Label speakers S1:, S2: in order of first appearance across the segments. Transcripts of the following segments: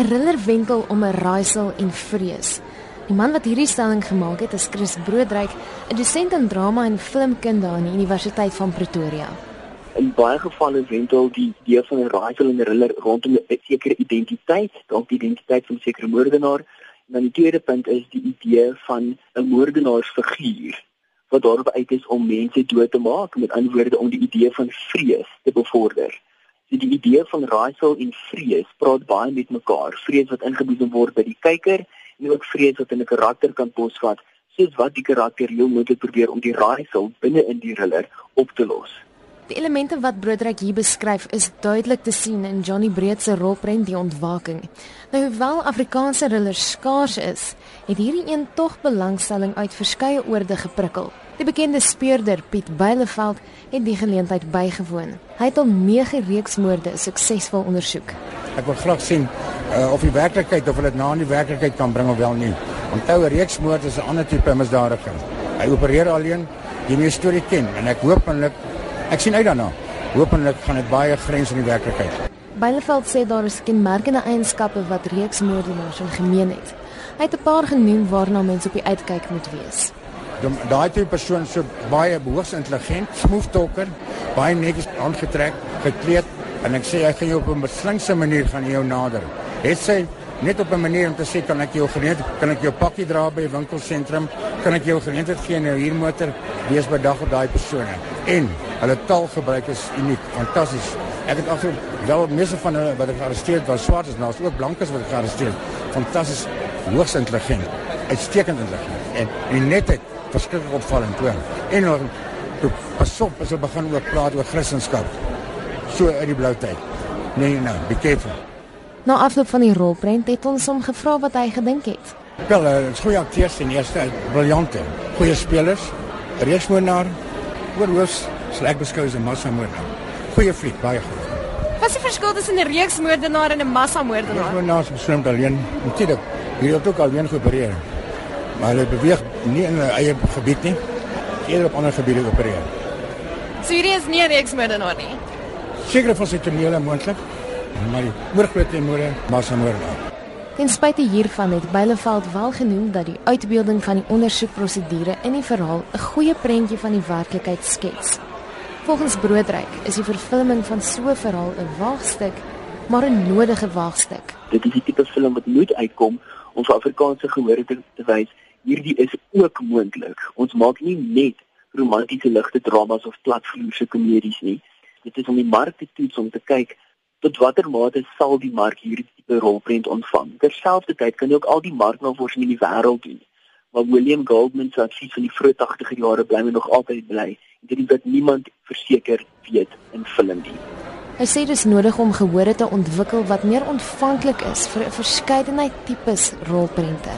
S1: 'n rillerwenkel om 'n raaisel en vrees. Die man wat hierdie stelling gemaak het, is Chris Broodryk, 'n dosent in drama en filmkunde aan die Universiteit van Pretoria.
S2: In baie gevalle wendel die idee van 'n raaisel en 'n riller rondom 'n sekere identiteit, dalk die identiteit van 'n sekere moordenaar. En dan die tweede punt is die idee van 'n moordenaarsfiguur wat daarop uit is om mense dood te maak, met ander woorde om die idee van vrees te bevorder. So die idee van raaisel en vrees praat baie met mekaar. Vrees wat ingeboesem word by die kyker en ook vrees wat in 'n karakter kan posvat, soos wat die karakter heel moontlik probeer om die raaisel binne in die thriller op te los.
S1: Die elemente wat Broodryk hier beskryf is duidelik te sien in Johnny Breed se rolprent Die Ontwaking. Nou hoewel Afrikaanse thrillers skaars is, het hierdie een tog belangstelling uit verskeie oorde geprikkel. Die bekende speurder Piet Beileveld het die geleentheid bygewoon. Hy het al 9 reeksmoorde suksesvol ondersoek.
S3: Ek wil graag sien uh, of die werklikheid of hulle dit na in die werklikheid kan bring of wel nie. Onthou 'n reeksmoord is 'n ander tipe misdadiger. Hy opereer alleen, jy moet storie ken en ek hooplik ek sien uit daarna. Hoopelik gaan dit baie grens in die werklikheid.
S1: Beileveld sê daar is kenmerkende eienskappe wat reeksmoordenaars in gemeen het. Hy het 'n paar genoem waarna mense op die uitkyk moet wees
S3: daai tipe persoon so baie hoogs intelligent, smooth talker, baie netjies aangetrek, gekleed en ek sê hy gaan jou op 'n beslinkse manier gaan jou nader. Het sy net op 'n manier om te sê kan ek jou geniet, kan ek jou pakkie dra by die winkelsentrum, kan ek jou geniet gee in 'n huurmotor, wees by dag op daai persone. En hulle taalgebruik is uniek, fantasties. Ek het agter wel meeste van hulle wat ek gearresteer het was swart, is nou ook blankes wat ek gearresteer het. Fantasties, hoogs intelligent, uitstekend intelligent en en netheid verskriklik opvallend toe. En toe pas op as hulle begin ook praat oor Christendom. So in die blou tyd. Nee nee, be careful.
S1: Na afloop van die rolprent het ons hom gevra wat hy gedink het.
S3: Wel, uh, goeie akteurs in eerste, briljante. Goeie spelers. Reesmoordenaar. Oorhoofs sal ek beskou as 'n massamoordenaar. Goeie fliek, baie goed.
S1: Wat is die verskil tussen 'n reeksmoordenaar en 'n massamoordenaar?
S3: Reesmoordenaar is besluit alleen. Natuurlik, hier het ook al een geopereer maar hulle beweeg nie in 'n eie gebied nie. Eerder op ander gebiede opereer.
S1: Sirius is nie 'n reeksmoordenaar nie.
S3: Sekere van sy tonele moontlik, maar die oorgrootste moorde massa moorde.
S1: Ten spyte hiervan het Beileveld wel genoem dat die uitbeelding van die ondersoekprosedure in die verhaal 'n goeie prentjie van die werklikheid skets. Volgens Broodryk is die vervulling van so 'n verhaal 'n waagstuk, maar 'n nodige waagstuk.
S2: Dit is die tipe film wat moet uitkom om vir Afrikaanse gehoor te, te wys hierdie is ook moontlik. Ons maak nie net romantiese ligte dramas of platvloerse komedies nie. Dit is om die mark te toets om te kyk tot watter mate sal die mark hierdie tipe rolprent ontvang. Terselfdertyd kan jy ook al die marknavorsing in die wêreld doen. Maar William Goldman se advies van die vroeë 80er jare bly my nog altyd bly. Dit wat niemand verseker weet in film nie.
S1: Hy sê dit is nodig om gehore te ontwikkel wat meer ontvanklik is vir 'n verskeidenheid tipes rolprente.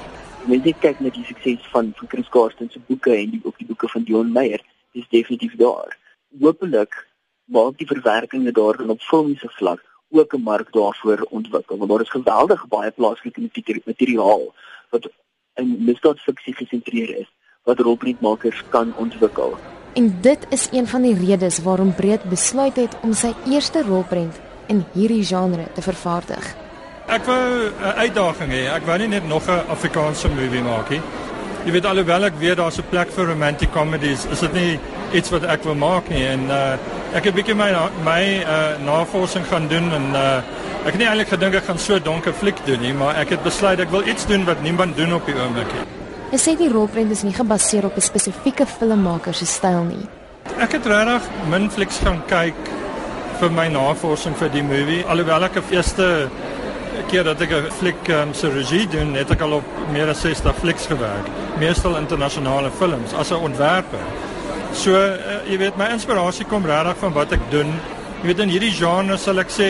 S2: Mens net kyk na die sukses van van Chris Carson se boeke en die ook die boeke van Dion Meyer, dis definitief daar. Hoopelik maak die verwerkinge daarin op filmiese vlak ook 'n mark daarvoor ontwikkel. Want daar is geweldig baie plaaslike materiaal wat in misdaadfiksie gesentreer is wat rolprentmakers kan ontwikkel.
S1: En dit is een van die redes waarom Breed besluit het om sy eerste rolprent in hierdie genre te vervaardig.
S4: Ek wou 'n uitdaging hê. Ek wou nie net nog 'n Afrikaanse movie maak nie. Jy weet alhoewel ek weet daar's 'n plek vir romantic comedies, is dit nie iets wat ek wil maak nie en uh ek het 'n bietjie my my uh navorsing gaan doen en uh ek het nie eintlik gedink ek gaan so donker fliek doen nie, maar ek het besluit ek wil iets doen wat niemand doen op die oomblik nie.
S1: Hy sê die rolprent is nie gebaseer op 'n spesifieke filmmaker se styl nie.
S4: Ek het regtig min flieks gaan kyk vir my navorsing vir die movie. Alhoewel ek 'n eerste keer dat ek 'n fliek um, se regie doen, het ek al op meer as 60 flieks gewerk, meestal internasionale films as 'n ontwerper. So uh, jy weet my inspirasie kom regtig van wat ek doen. Jy weet in hierdie genre sal ek sê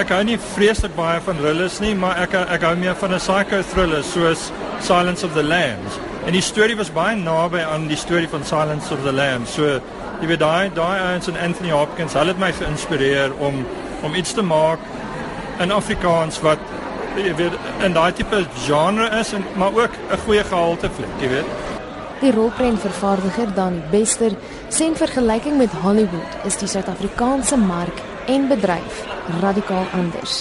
S4: ek hou nie vreeslik baie van thrillers nie, maar ek ek hou meer van 'n psycho thriller soos Silence of the Lambs. En die storie was baie naby aan die storie van Silence of the Lambs. So jy weet daai daai ouens en Anthony Hopkins, hulle het my geïnspireer om om iets te maak in Afrikaans wat jy weet in daai tipe genre is en maar ook 'n goeie gehalte fliek, jy weet.
S1: Die rolprentvervaardiger Danny Bester sê in vergelyking met Hollywood is die Suid-Afrikaanse mark en bedryf radikaal anders.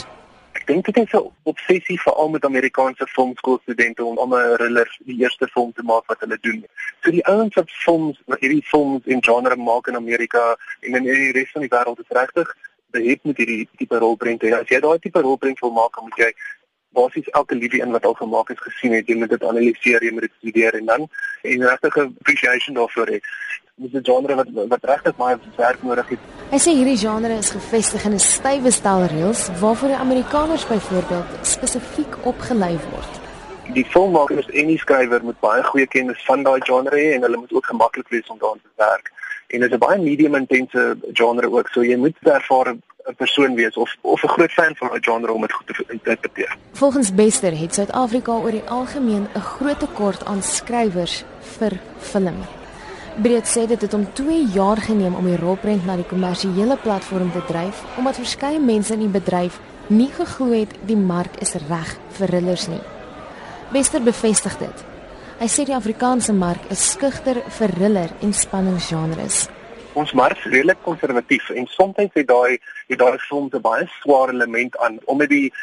S2: Ek
S5: dink dit is 'n obsessie veral met Amerikaanse filmskoolstudente om om 'n thriller die eerste film te maak wat hulle doen. So die ouens wat films, hierdie films in genre maak in Amerika en in die res van die wêreld is regtig behept met hierdie tipe rolprente. As jy daai tipe rolprent wil maak, moet jy basies elke liedjie in wat al gemaak is gesien het, jy moet dit analiseer, jy moet dit studeer en dan en regtig 'n appreciation daarvoor hê dis 'n genre wat wat regtig baie werk nodig het.
S1: Hy sê hierdie genre is gevestig in 'n stywe stel reëls waarvoor die Amerikaners byvoorbeeld spesifiek opgelei word.
S5: Die filmmakers en die skrywer moet baie goeie kennis van daai genre hê en hulle moet ook gemaklik wees om daaraan te werk. En dit is 'n baie medium intense genre ook, so jy moet ervare 'n persoon wees of of 'n groot fan van 'n genre om dit goed te interpreteer.
S1: Volgens Bester het Suid-Afrika oor die algemeen 'n groot tekort aan skrywers vir film. Breed sê dit het hom 2 jaar geneem om die rolprent na die kommersiële platform te dryf omdat verskeie mense in die bedryf nie geglo het die mark is reg vir thrillers nie. Wester bevestig dit. Hy sê die Afrikaanse mark is skugter vir thriller en spanningsgenres.
S5: Ons mark is redelik konservatief en soms het daai het daai film 'n baie swaar element aan om dit die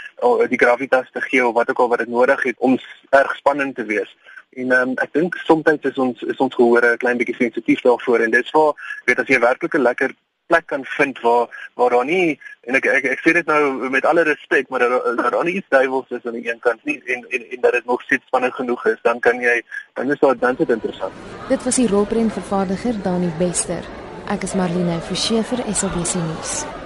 S5: die gravitas te gee of wat ook al wat dit nodig het om erg spannend te wees. En um, ek dink soms is ons is ons gehore 'n klein bietjie sensitief daarvoor en dit is waar weet as jy werklik 'n lekker plek kan vind waar waar daar nie en ek ek, ek sê dit nou met alle respek maar daar daar daar nie iets duiwels is aan die een kant nie en en en dat dit nog steeds spannend genoeg is dan kan jy dan is dit dan dit interessant.
S1: Dit was die rolprent vervaardiger Dani Bester. Ek is Marlene Forsie vir SABC nuus.